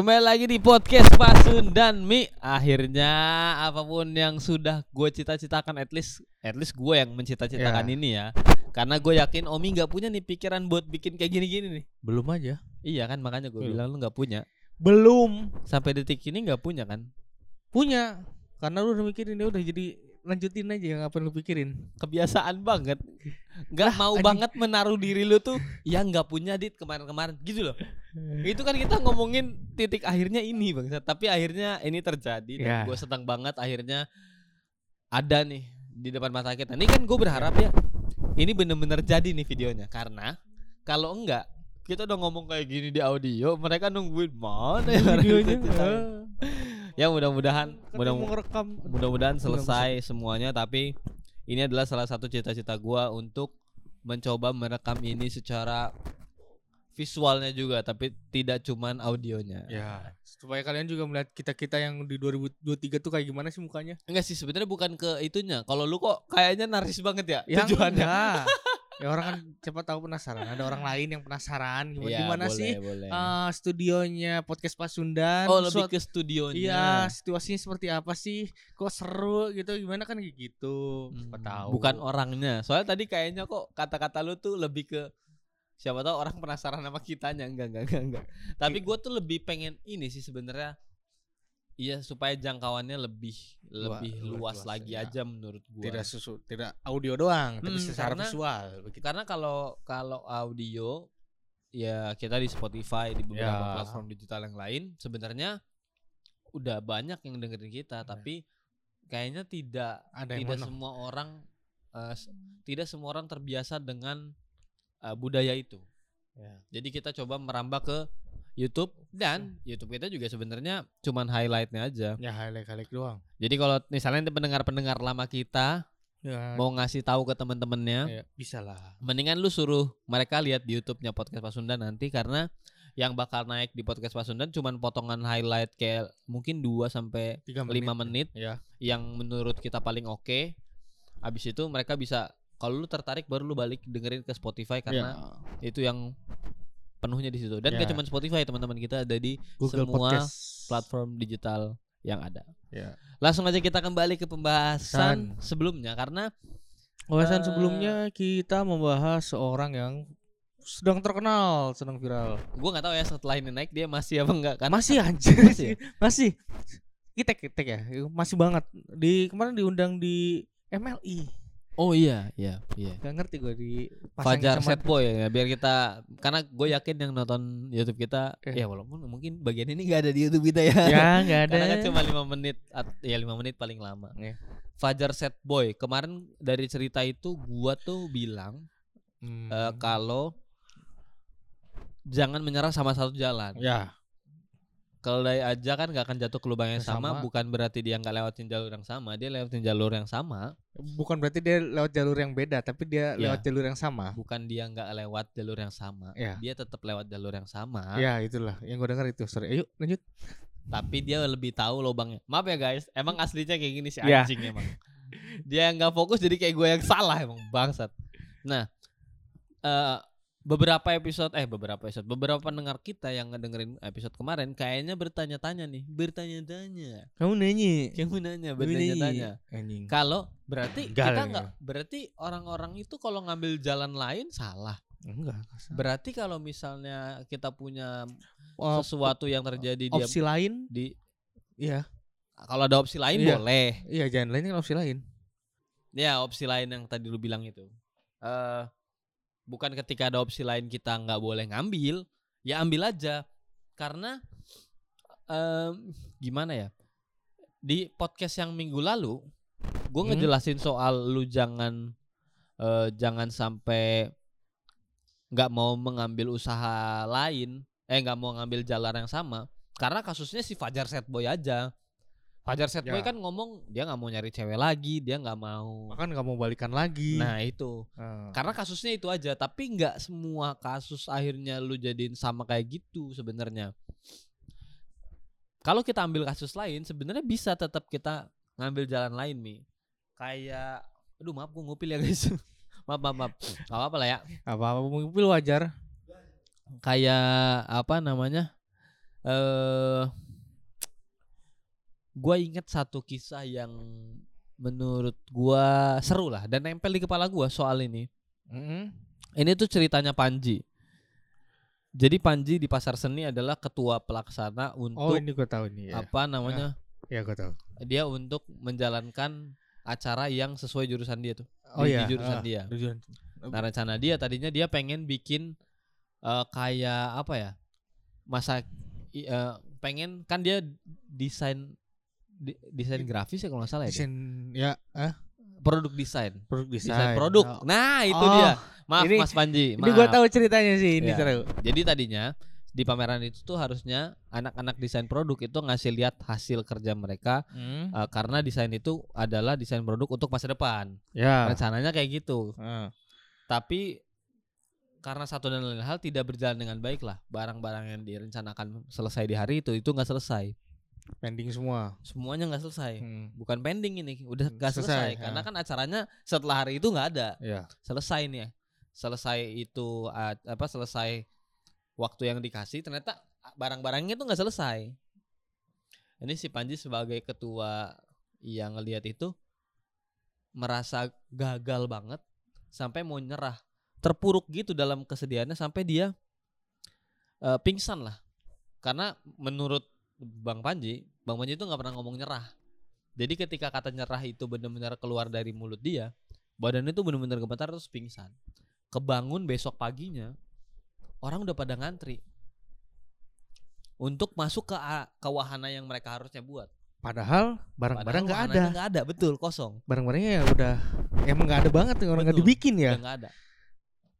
Kembali lagi di podcast Pasun dan Mi. Akhirnya apa pun yang sudah gue cita-citakan, at least, at least gue yang mencita-citakan Ya. ini ya. Karena gue yakin Omi nggak punya nih pikiran buat bikin kayak gini-gini nih. Belum aja. Iya kan makanya gue bilang lu nggak punya. Belum Sampai detik ini nggak punya kan? punya. Karena lu udah mikirin ya udah jadi lanjutin aja yang apa lu pikirin. Kebiasaan banget. Nggak mau anjing. banget menaruh diri lu tuh yang nggak punya dit kemarin-kemarin gitu loh. Itu kan kita ngomongin titik akhirnya ini bang. Tapi akhirnya ini terjadi dan Ya. gue senang banget akhirnya ada nih di depan mata kita. Ini kan gue berharap ya ini bener-bener jadi nih videonya karena kalau enggak kita udah ngomong kayak gini di audio mereka nungguin mana ya Videonya. Ya mudah-mudahan mudah mudah-mudahan selesai semuanya tapi ini adalah salah satu cita-cita gua untuk mencoba merekam ini secara visualnya juga tapi tidak cuman audionya. Ya, supaya kalian juga melihat kita-kita yang di 2023 tuh kayak gimana sih mukanya? Enggak sih sebenarnya bukan ke itunya. Kalau lu kok kayaknya narsis banget ya, Ya tujuannya. enggak. ya orang kan cepat tahu penasaran. Ada orang lain yang penasaran gimana, Iya, gimana boleh, sih boleh. eh, studionya podcast Pasundan. oh, lebih ke studionya. Iya, situasinya seperti apa sih? Kok seru gitu? Gimana kan kayak gitu? Siapa Hmm, tahu. Bukan orangnya. Soalnya tadi kayaknya kok kata-kata lu tuh lebih ke siapa tahu orang penasaran sama kitanya enggak enggak enggak enggak. Tapi gua tuh lebih pengen ini sih sebenarnya Iya supaya jangkauannya lebih Lua- lebih luas, luas, lagi ya. aja menurut gua. tidak susu, tidak audio doang, tapi Hmm, secara karena- visual begitu. Karena kalau kalau audio ya kita di Spotify di beberapa Ya. platform digital yang lain sebenarnya udah banyak yang dengerin kita tapi kayaknya tidak Ada tidak semua orang s- tidak semua orang terbiasa dengan eh, budaya itu. Ya. Jadi kita coba merambah ke YouTube dan YouTube kita juga sebenarnya cuman highlightnya aja. Ya highlight-highlight doang. Jadi kalau misalnya pendengar-pendengar lama kita Ya, mau ngasih tahu ke temen-temennya, ya, bisa lah. mendingan lu suruh mereka lihat di YouTube-nya podcast Pasundan nanti karena yang bakal naik di podcast Pasundan cuman potongan highlight kayak mungkin 2 sampai Tiga 5 menit Ya. yang menurut kita paling oke. Habis itu mereka bisa kalau lu tertarik baru lu balik dengerin ke Spotify karena itu yang penuhnya di situ. Dan Ya. gak cuma Spotify, teman-teman kita ada di Google semua Podcast. platform digital yang ada. Ya. Langsung aja kita kembali ke pembahasan San. sebelumnya karena Pembahasan Eh, sebelumnya kita membahas seorang yang sedang terkenal, sedang viral. gua nggak tahu ya setelah ini naik dia masih apa enggak kan? Masih anjir Masih masih. Masih. Kita kita ya, masih banget. Di kemarin diundang di MLI. Oh iya, iya, iya. Gak ngerti gue di Fajar Set Boy ya biar kita karena gue yakin yang nonton YouTube kita Eh. ya walaupun mungkin bagian ini nggak ada di YouTube kita ya. Ya nggak ada. Karena kan cuma lima menit ya lima menit paling lama. Iya. Fajar Set Boy kemarin dari cerita itu gua tuh bilang Hmm. eh, kalau jangan menyerah sama satu jalan. ya Kalau dari aja kan gak akan jatuh ke lubang yang sama, sama. bukan berarti dia nggak lewatin jalur yang sama, dia lewatin jalur yang sama, bukan berarti dia lewat jalur yang beda, tapi dia Ya. lewat jalur yang sama. bukan dia nggak lewat jalur yang sama, Ya. dia tetap lewat jalur yang sama. Ya itulah yang gue dengar itu. Sorry, ayo lanjut. tapi dia lebih tahu lubangnya. Maaf ya guys, emang aslinya kayak gini sih Ya. anjing emang. Dia yang nggak fokus jadi kayak gue yang salah emang bangsat. Nah, eh beberapa episode eh beberapa episode beberapa pendengar kita yang ngedengerin episode kemarin kayaknya bertanya-tanya nih, bertanya-tanya. Kamu nanya. Kamu nanya, bertanya-tanya. Kalau berarti Enggak kita nggak berarti orang-orang itu kalau ngambil jalan lain salah. Enggak. Berarti kalau misalnya kita punya Oh, sesuatu yang terjadi di opsi lain? di Iya. kalau ada opsi lain Iya. boleh. Iya, jangan lain kan opsi lain. Ya opsi lain yang tadi lu bilang itu. eh bukan ketika ada opsi lain kita nggak boleh ngambil, ya ambil aja. Karena em, gimana ya? Di podcast yang minggu lalu, gue Hmm. ngejelasin soal lu jangan eh, jangan sampai nggak mau mengambil usaha lain, eh nggak mau ngambil jalan yang sama. Karena kasusnya si Fajar Set Boy aja. Fajar Set Boy Ya. kan ngomong dia nggak mau nyari cewek lagi, dia nggak mau Bahkan nggak mau balikan lagi. Nah itu Ah. karena kasusnya itu aja, tapi nggak semua kasus akhirnya lu jadiin sama kayak gitu sebenarnya. Kalau kita ambil kasus lain, sebenarnya bisa tetap kita ngambil jalan lain mi. Kayak, aduh maaf gue ngupil ya guys. maaf maaf maaf. Gak apa-apa lah ya. apa-apa mobil wajar. Kayak apa namanya? eh gua inget satu kisah yang menurut gua seru lah dan nempel di kepala gua soal ini. Mm-mm. Ini tuh ceritanya Panji. Jadi Panji di pasar seni adalah ketua pelaksana Oh untuk ini gue tahu nih. Ya, apa namanya? ya gue tahu. Dia untuk menjalankan acara yang sesuai jurusan dia tuh. Oh di, iya. di jurusan ah, dia. jurusan. Nah, rencana dia tadinya dia pengen bikin eh, kayak apa ya? Masa eh, pengen kan dia desain di- desain grafis ya kalau nggak salah ya. Desain ya ah Produk desain. produk desain. Desain produk. Oh. Nah, itu Oh, dia. Maaf ini- Mas Panji. Ini gue maaf. tahu ceritanya sih ini seru. Jadi tadinya di pameran itu tuh harusnya anak-anak desain produk itu ngasih lihat hasil kerja mereka Hmm. eh, karena desain itu adalah desain produk untuk masa depan. Ya. Rencananya kayak gitu. Ah. Tapi karena satu dan lain hal tidak berjalan dengan baik lah. Barang-barang yang direncanakan selesai di hari itu itu nggak selesai. Pending semua. Semuanya nggak selesai. Hmm. Bukan pending ini, udah nggak Selesai, selesai. Karena ya. kan acaranya setelah hari itu nggak ada. Ya. Selesai nih ya. Selesai itu apa selesai waktu yang dikasih ternyata barang-barangnya itu nggak selesai. Ini si Panji sebagai ketua yang ngelihat itu merasa gagal banget sampai mau nyerah, terpuruk gitu dalam kesedihannya sampai dia eh, pingsan lah. Karena menurut Bang Panji, Bang Panji itu nggak pernah ngomong nyerah. Jadi ketika kata nyerah itu benar-benar keluar dari mulut dia, badannya itu benar-benar gemetar terus pingsan. Kebangun besok paginya, orang udah pada ngantri untuk masuk ke ke wahana yang mereka harusnya buat. Padahal barang-barang nggak ada. Nggak ada, betul kosong. Barang-barangnya ya udah emang nggak ada banget orang nggak dibikin ya. Nggak ada.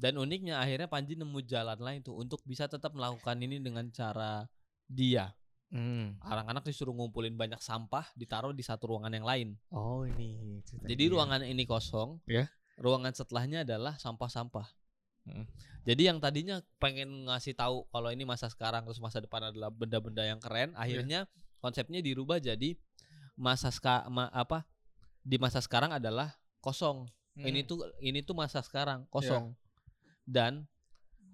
Dan uniknya akhirnya Panji nemu jalan lain tuh untuk bisa tetap melakukan ini dengan cara dia. Hmm. Anak-anak disuruh ngumpulin banyak sampah, ditaruh di satu ruangan yang lain. Oh ini. Jadi ruangan ini kosong. Ya. Ruangan setelahnya adalah sampah-sampah. Mm. Jadi yang tadinya pengen ngasih tahu kalau ini masa sekarang terus masa depan adalah benda-benda yang keren, akhirnya konsepnya dirubah jadi masa ska, ma- apa? Di masa sekarang adalah kosong. Hmm. Ini tuh ini tuh masa sekarang kosong. Dan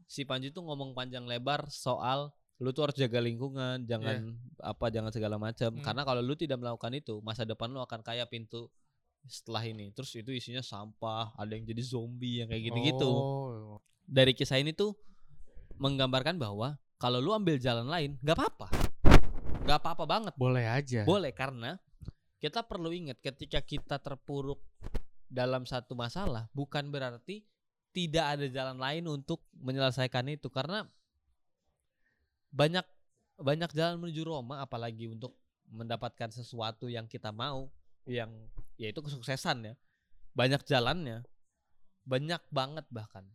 si Panji tuh ngomong panjang lebar soal lu tuh harus jaga lingkungan, jangan apa jangan segala macam. Hmm. Karena kalau lu tidak melakukan itu, masa depan lu akan kayak pintu setelah ini. Terus itu isinya sampah, ada yang jadi zombie yang kayak gitu-gitu. Oh. Dari kisah ini tuh menggambarkan bahwa kalau lu ambil jalan lain, nggak apa-apa. nggak apa-apa banget. Boleh aja. Boleh karena kita perlu ingat ketika kita terpuruk dalam satu masalah bukan berarti tidak ada jalan lain untuk menyelesaikan itu karena banyak banyak jalan menuju Roma apalagi untuk mendapatkan sesuatu yang kita mau yang yaitu kesuksesan ya. Banyak jalannya. Banyak banget bahkan.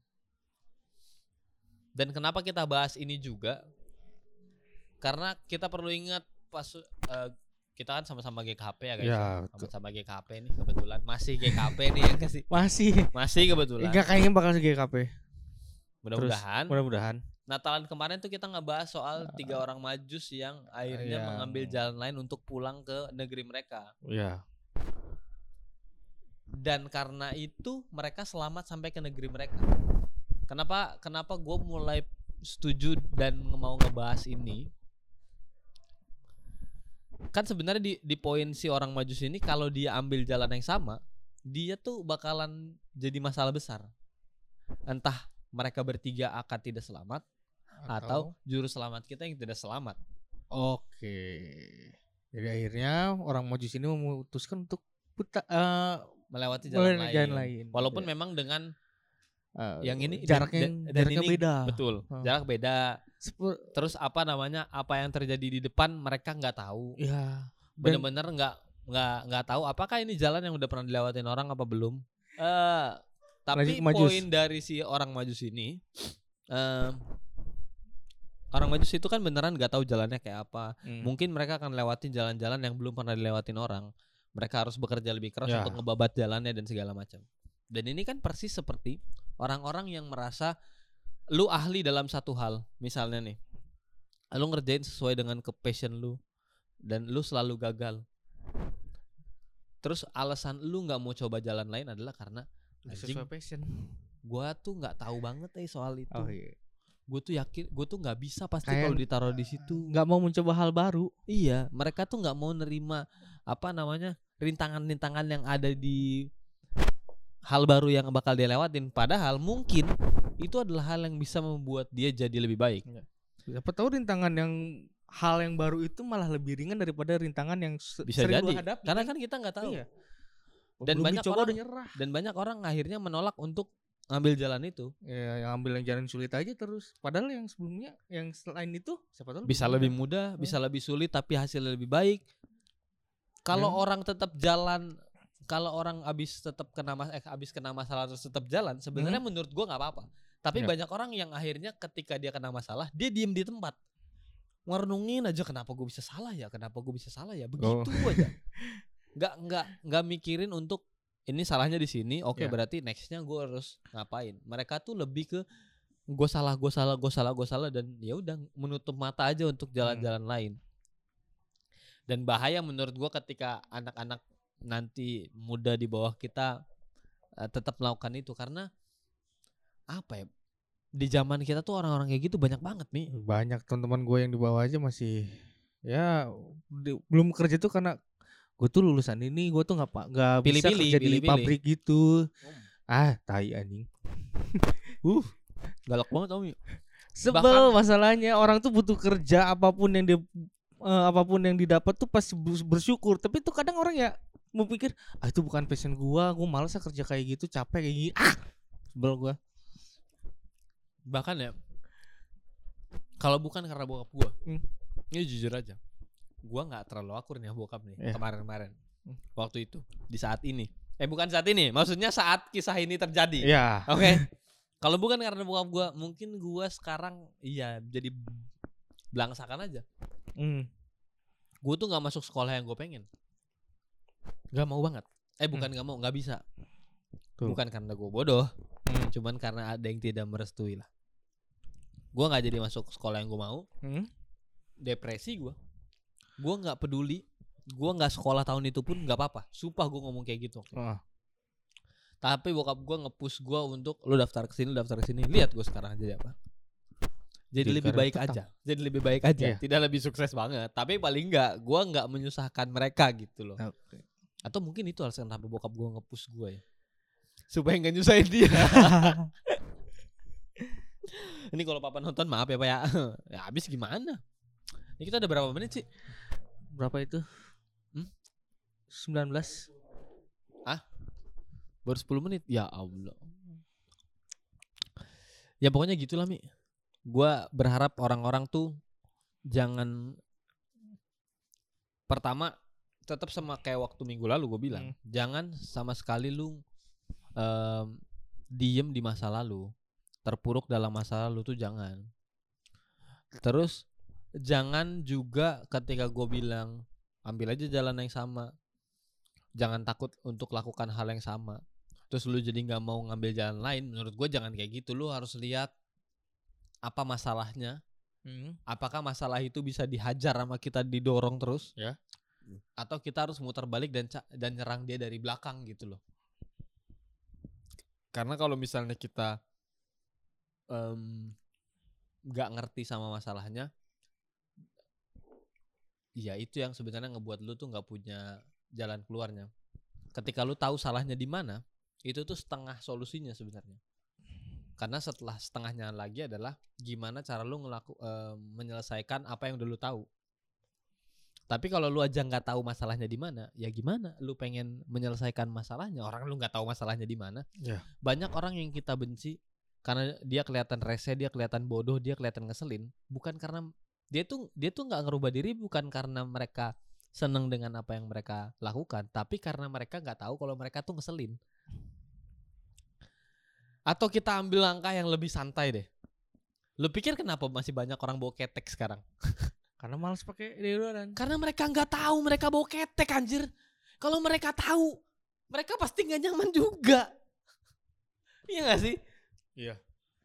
Dan kenapa kita bahas ini juga? Karena kita perlu ingat pas eh, kita kan sama-sama GKP ya guys. Ya, sama-sama GKP nih kebetulan masih GKP nih ya kasih Masih. masih kebetulan Enggak kayaknya bakal GKP. mudah-mudahan Mudah-mudahan. Natalan kemarin tuh kita ngebahas soal tiga orang majus yang akhirnya yang- mengambil jalan lain untuk pulang ke negeri mereka. Iya. dan karena itu mereka selamat sampai ke negeri mereka. Kenapa kenapa gue mulai setuju dan mau ngebahas ini? Kan sebenarnya di di poin si orang majus ini kalau dia ambil jalan yang sama dia tuh bakalan jadi masalah besar. Entah mereka bertiga akan tidak selamat atau juru selamat kita yang tidak selamat Oke. Jadi akhirnya orang Mojus ini memutuskan untuk puta, eh, melewati jalan lain. jalan lain. Walaupun Ya. memang dengan Eh, yang ini jaraknya dan- dan jaraknya ini beda. betul jarak beda. Sepu- Terus apa namanya apa yang terjadi di depan mereka nggak tahu. ya. Dan- Bener-bener nggak nggak nggak tahu apakah ini jalan yang udah pernah dilewatin orang apa belum. Eh tapi Majus. poin dari si orang majus ini eh orang majus itu kan beneran nggak tahu jalannya kayak apa. Hmm. Mungkin mereka akan lewatin jalan-jalan yang belum pernah dilewatin orang. Mereka harus bekerja lebih keras Ya. untuk ngebabat jalannya dan segala macam. Dan ini kan persis seperti orang-orang yang merasa lu ahli dalam satu hal. Misalnya nih, lu ngerjain sesuai dengan ke passion lu dan lu selalu gagal. Terus alasan lu nggak mau coba jalan lain adalah karena sesuai passion. gua tuh nggak tahu banget eh soal itu. Oh iya. Gue tuh yakin gue tuh nggak bisa pasti kalau ditaruh di situ. nggak mau mencoba hal baru. Iya mereka tuh nggak mau nerima apa namanya rintangan-rintangan yang ada di hal baru yang bakal dia lewatin. Padahal mungkin itu adalah hal yang bisa membuat dia jadi lebih baik. Siapa tahu rintangan yang hal yang baru itu malah lebih ringan daripada rintangan yang bisa sering jadi. hadapi. karena kan kita nggak tahu. Iya. Dan Belum banyak orang- nyerah. dan banyak orang akhirnya menolak untuk ngambil jalan itu ya, yang ambil yang jalan sulit aja terus padahal yang sebelumnya yang selain itu siapa tahu bisa lebih mudah, bisa lebih sulit tapi hasilnya lebih baik. Kalau Ya. orang tetap jalan, kalau orang abis tetap kena mas, eh abis kena masalah terus tetap jalan, sebenarnya menurut gua nggak apa-apa. Tapi Ya. banyak orang yang akhirnya ketika dia kena masalah, dia diem di tempat, ngerenungin aja kenapa gue bisa salah ya, kenapa gue bisa salah ya, begitu aja. Nggak nggak nggak mikirin untuk ini salahnya di sini, oke Ya. berarti nextnya gue harus ngapain. Mereka tuh lebih ke gue salah, gue salah, gue salah, gue salah dan ya udah menutup mata aja untuk jalan-jalan lain. Dan bahaya menurut gue ketika anak-anak nanti muda di bawah kita eh, tetap melakukan itu karena apa ya? Di zaman kita tuh orang-orang kayak gitu banyak banget nih. banyak teman-teman gue yang di bawah aja masih ya di- belum kerja tuh karena gue tuh lulusan ini gue tuh nggak nggak bisa kerja di pilih-pilih. pabrik gitu ah tai anjing uh Galak banget Om. sebel Bahkan- masalahnya orang tuh butuh kerja apa pun yang dia eh, apa pun yang didapat tuh pasti bers- bersyukur tapi tuh kadang orang ya mau pikir ah itu bukan passion gua gua malas ah kerja kayak gitu capek kayak gini ah sebel gua Bahkan ya kalau bukan karena bokap gua. Hmm. Ini jujur aja. Gua nggak terlalu akur nih bokap nih Iya. kemarin-kemarin. Hmm. Waktu itu, di saat ini. Eh bukan saat ini, maksudnya saat kisah ini terjadi. ya Oke. Kalau bukan karena bokap gua, mungkin gua sekarang iya jadi belangsakan aja. hmm. Gue tuh nggak masuk sekolah yang gue pengen. Gak mau banget. Eh bukan nggak mau, nggak bisa. Tuh. Bukan karena gue bodoh, Hmm. cuman karena ada yang tidak merestui lah. Gue nggak jadi masuk sekolah yang gue mau. Hmm. Depresi gue. Gue nggak peduli. Gue nggak sekolah tahun itu pun nggak apa-apa. Sumpah gue ngomong kayak gitu. Ah. Tapi bokap gue nge-push gue untuk lu daftar ke sini, lu daftar ke sini. Lihat gue sekarang jadi apa? Jadi lebih baik tetap. aja. Jadi lebih baik aja. Iya. Tidak lebih sukses banget. Tapi paling enggak gue nggak menyusahkan mereka gitu loh. Oke. Atau mungkin itu alasan kenapa bokap gue nge-push gue ya. Supaya nggak nyusahin dia. Ini kalau papa nonton maaf ya pak ya. ya habis gimana? Ini kita ada berapa menit sih? Berapa itu? Hmm? 19 Baru 10 menit. Ya Allah. Ya pokoknya gitulah Mi. Gua berharap orang-orang tuh jangan pertama tetap sama kayak waktu minggu lalu gue bilang, jangan sama sekali lu em, diem di masa lalu, terpuruk dalam masa lalu tuh jangan. Terus jangan juga ketika gue bilang ambil aja jalan yang sama, jangan takut untuk lakukan hal yang sama. Terus lu jadi nggak mau ngambil jalan lain menurut gue jangan kayak gitu. Lu harus lihat apa masalahnya. Hmm. apakah masalah itu bisa dihajar sama kita didorong terus? Ya. atau kita harus muter balik dan dan nyerang dia dari belakang gitu loh. Karena kalau misalnya kita em, nggak ngerti sama masalahnya ya itu yang sebenarnya ngebuat lu tuh nggak punya jalan keluarnya. Ketika lu tahu salahnya di mana itu tuh setengah solusinya sebenarnya. Karena setelah setengahnya lagi adalah gimana cara lu ngelaku eh, menyelesaikan apa yang dulu tahu. Tapi kalau lu aja nggak tahu masalahnya di mana ya gimana? Lu pengen menyelesaikan masalahnya orang lu nggak tahu masalahnya di mana. Ya. banyak orang yang kita benci karena dia kelihatan rese dia kelihatan bodoh dia kelihatan ngeselin bukan karena dia tuh dia tuh nggak ngerubah diri bukan karena mereka seneng dengan apa yang mereka lakukan tapi karena mereka nggak tahu kalau mereka tuh ngeselin. Atau kita ambil langkah yang lebih santai deh. Lu pikir kenapa masih banyak orang bawa ketek sekarang? Karena malas pakai deodoran. karena mereka nggak tahu mereka bawa ketek anjir. Kalau mereka tahu mereka pasti nggak nyaman juga. Iya gak sih? Iya.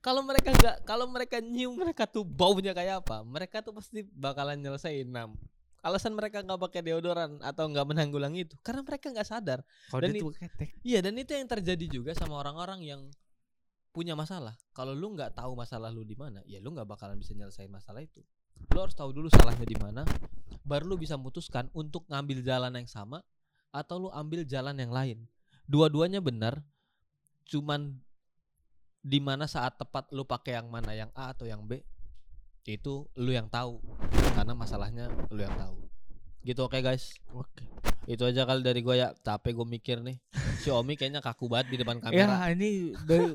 Kalau mereka nggak kalau mereka nyium mereka tuh baunya kayak apa mereka tuh pasti bakalan nyelesain enam alasan mereka nggak pakai deodoran atau nggak menanggulangi itu karena mereka nggak sadar Kalau Dan dia i- tuh ketek. iya dan itu yang terjadi juga sama orang-orang yang punya masalah, kalau lu nggak tahu masalah lu di mana, ya lu nggak bakalan bisa nyelesain masalah itu. Lu harus tahu dulu salahnya di mana, baru lu bisa memutuskan untuk ngambil jalan yang sama atau lu ambil jalan yang lain. Dua-duanya benar, cuman di mana saat tepat lu pakai yang mana, yang A atau yang B, itu lu yang tahu. Karena masalahnya lu yang tahu. Gitu oke guys. Oke. Itu aja kali dari gue ya. Capek gue mikir nih. Si Omi kayaknya kaku banget di depan Ya kamera. ini dari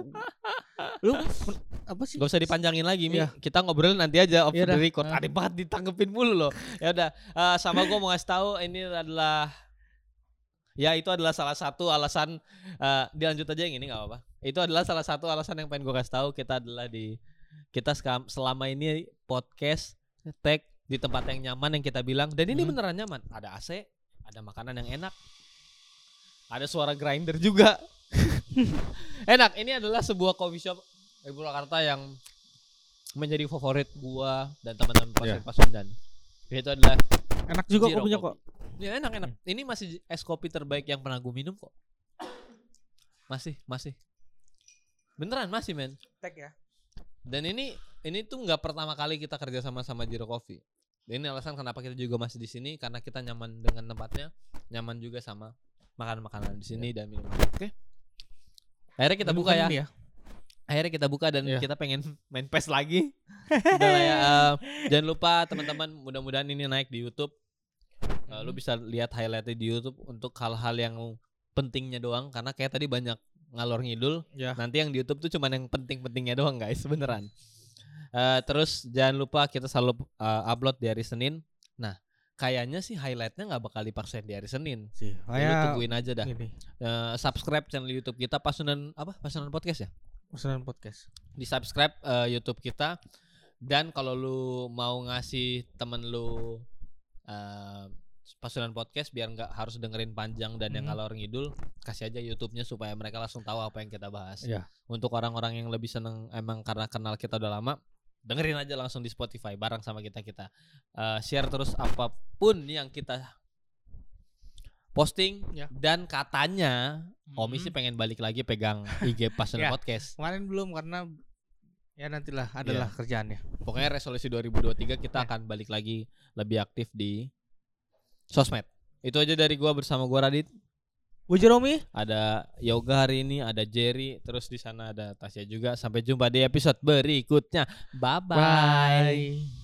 lu apa sih? Gak usah dipanjangin lagi Mi. Iya. Kita ngobrolin nanti aja off Iya the record. Ada banget ditanggepin mulu loh. Ya udah, eh, sama gue mau ngasih tahu ini adalah ya itu adalah salah satu alasan eh, dilanjut aja yang ini nggak apa-apa. Itu adalah salah satu alasan yang pengen gue kasih tahu kita adalah di kita selama ini podcast tag di tempat yang nyaman yang kita bilang dan ini Hmm. beneran nyaman. Ada AC, ada makanan yang enak. Ada suara grinder juga. enak. Ini adalah sebuah coffee shop di Purwakarta yang menjadi favorit gua dan teman-teman Ya. pasien Pasundan. Itu adalah Enak juga Zero kopinya kopi. kok. ya enak enak. Ini masih es kopi terbaik yang pernah gue minum kok. Masih masih. Beneran masih men. Tag ya. Dan ini ini tuh nggak pertama kali kita kerja sama sama Zero Coffee. Ini alasan kenapa kita juga masih di sini karena kita nyaman dengan tempatnya, nyaman juga sama makanan-makanan di sini dan minuman. Oke. Akhirnya kita buka ya. Akhirnya kita buka dan Iya. kita pengen main PES lagi. Udah ya. eh, jangan lupa teman-teman mudah-mudahan ini naik di YouTube. Eh, lu Mhm. bisa lihat highlightnya di YouTube untuk hal-hal yang pentingnya doang karena kayak tadi banyak ngalor ngidul. Ya. Nanti yang di YouTube tuh cuman yang penting-pentingnya doang guys, beneran. Eh, terus jangan lupa kita selalu eh, upload di hari Senin. Nah, kayaknya sih highlightnya nggak bakal dipaksain di hari Senin. Sih. Kayak tungguin aja dah. Eh, subscribe channel YouTube kita Pasunan apa? Pasunan Podcast ya? Pesanan podcast. Di subscribe eh, YouTube kita. Dan kalau lu mau ngasih temen lu eh, Pasunan Podcast biar nggak harus dengerin panjang dan yang Mhm. ngalor ngidul, kasih aja YouTube-nya supaya mereka langsung tahu apa yang kita bahas. Iya. Untuk orang-orang yang lebih seneng emang karena kenal kita udah lama, dengerin aja langsung di Spotify bareng sama kita kita. Eh, share terus apa pun yang kita posting Ya. dan katanya Omi Mhm. sih pengen balik lagi pegang IG Passion Ya. Podcast. Kemarin belum karena ya nantilah adalah kerjaannya. Pokoknya resolusi 2023 kita Ya. akan balik lagi lebih aktif di sosmed. Itu aja dari gua bersama gua Radit. Gue Jeromi. Ada Yoga hari ini, ada Jerry, terus di sana ada Tasya juga. Sampai jumpa di episode berikutnya. Bye bye. Bye.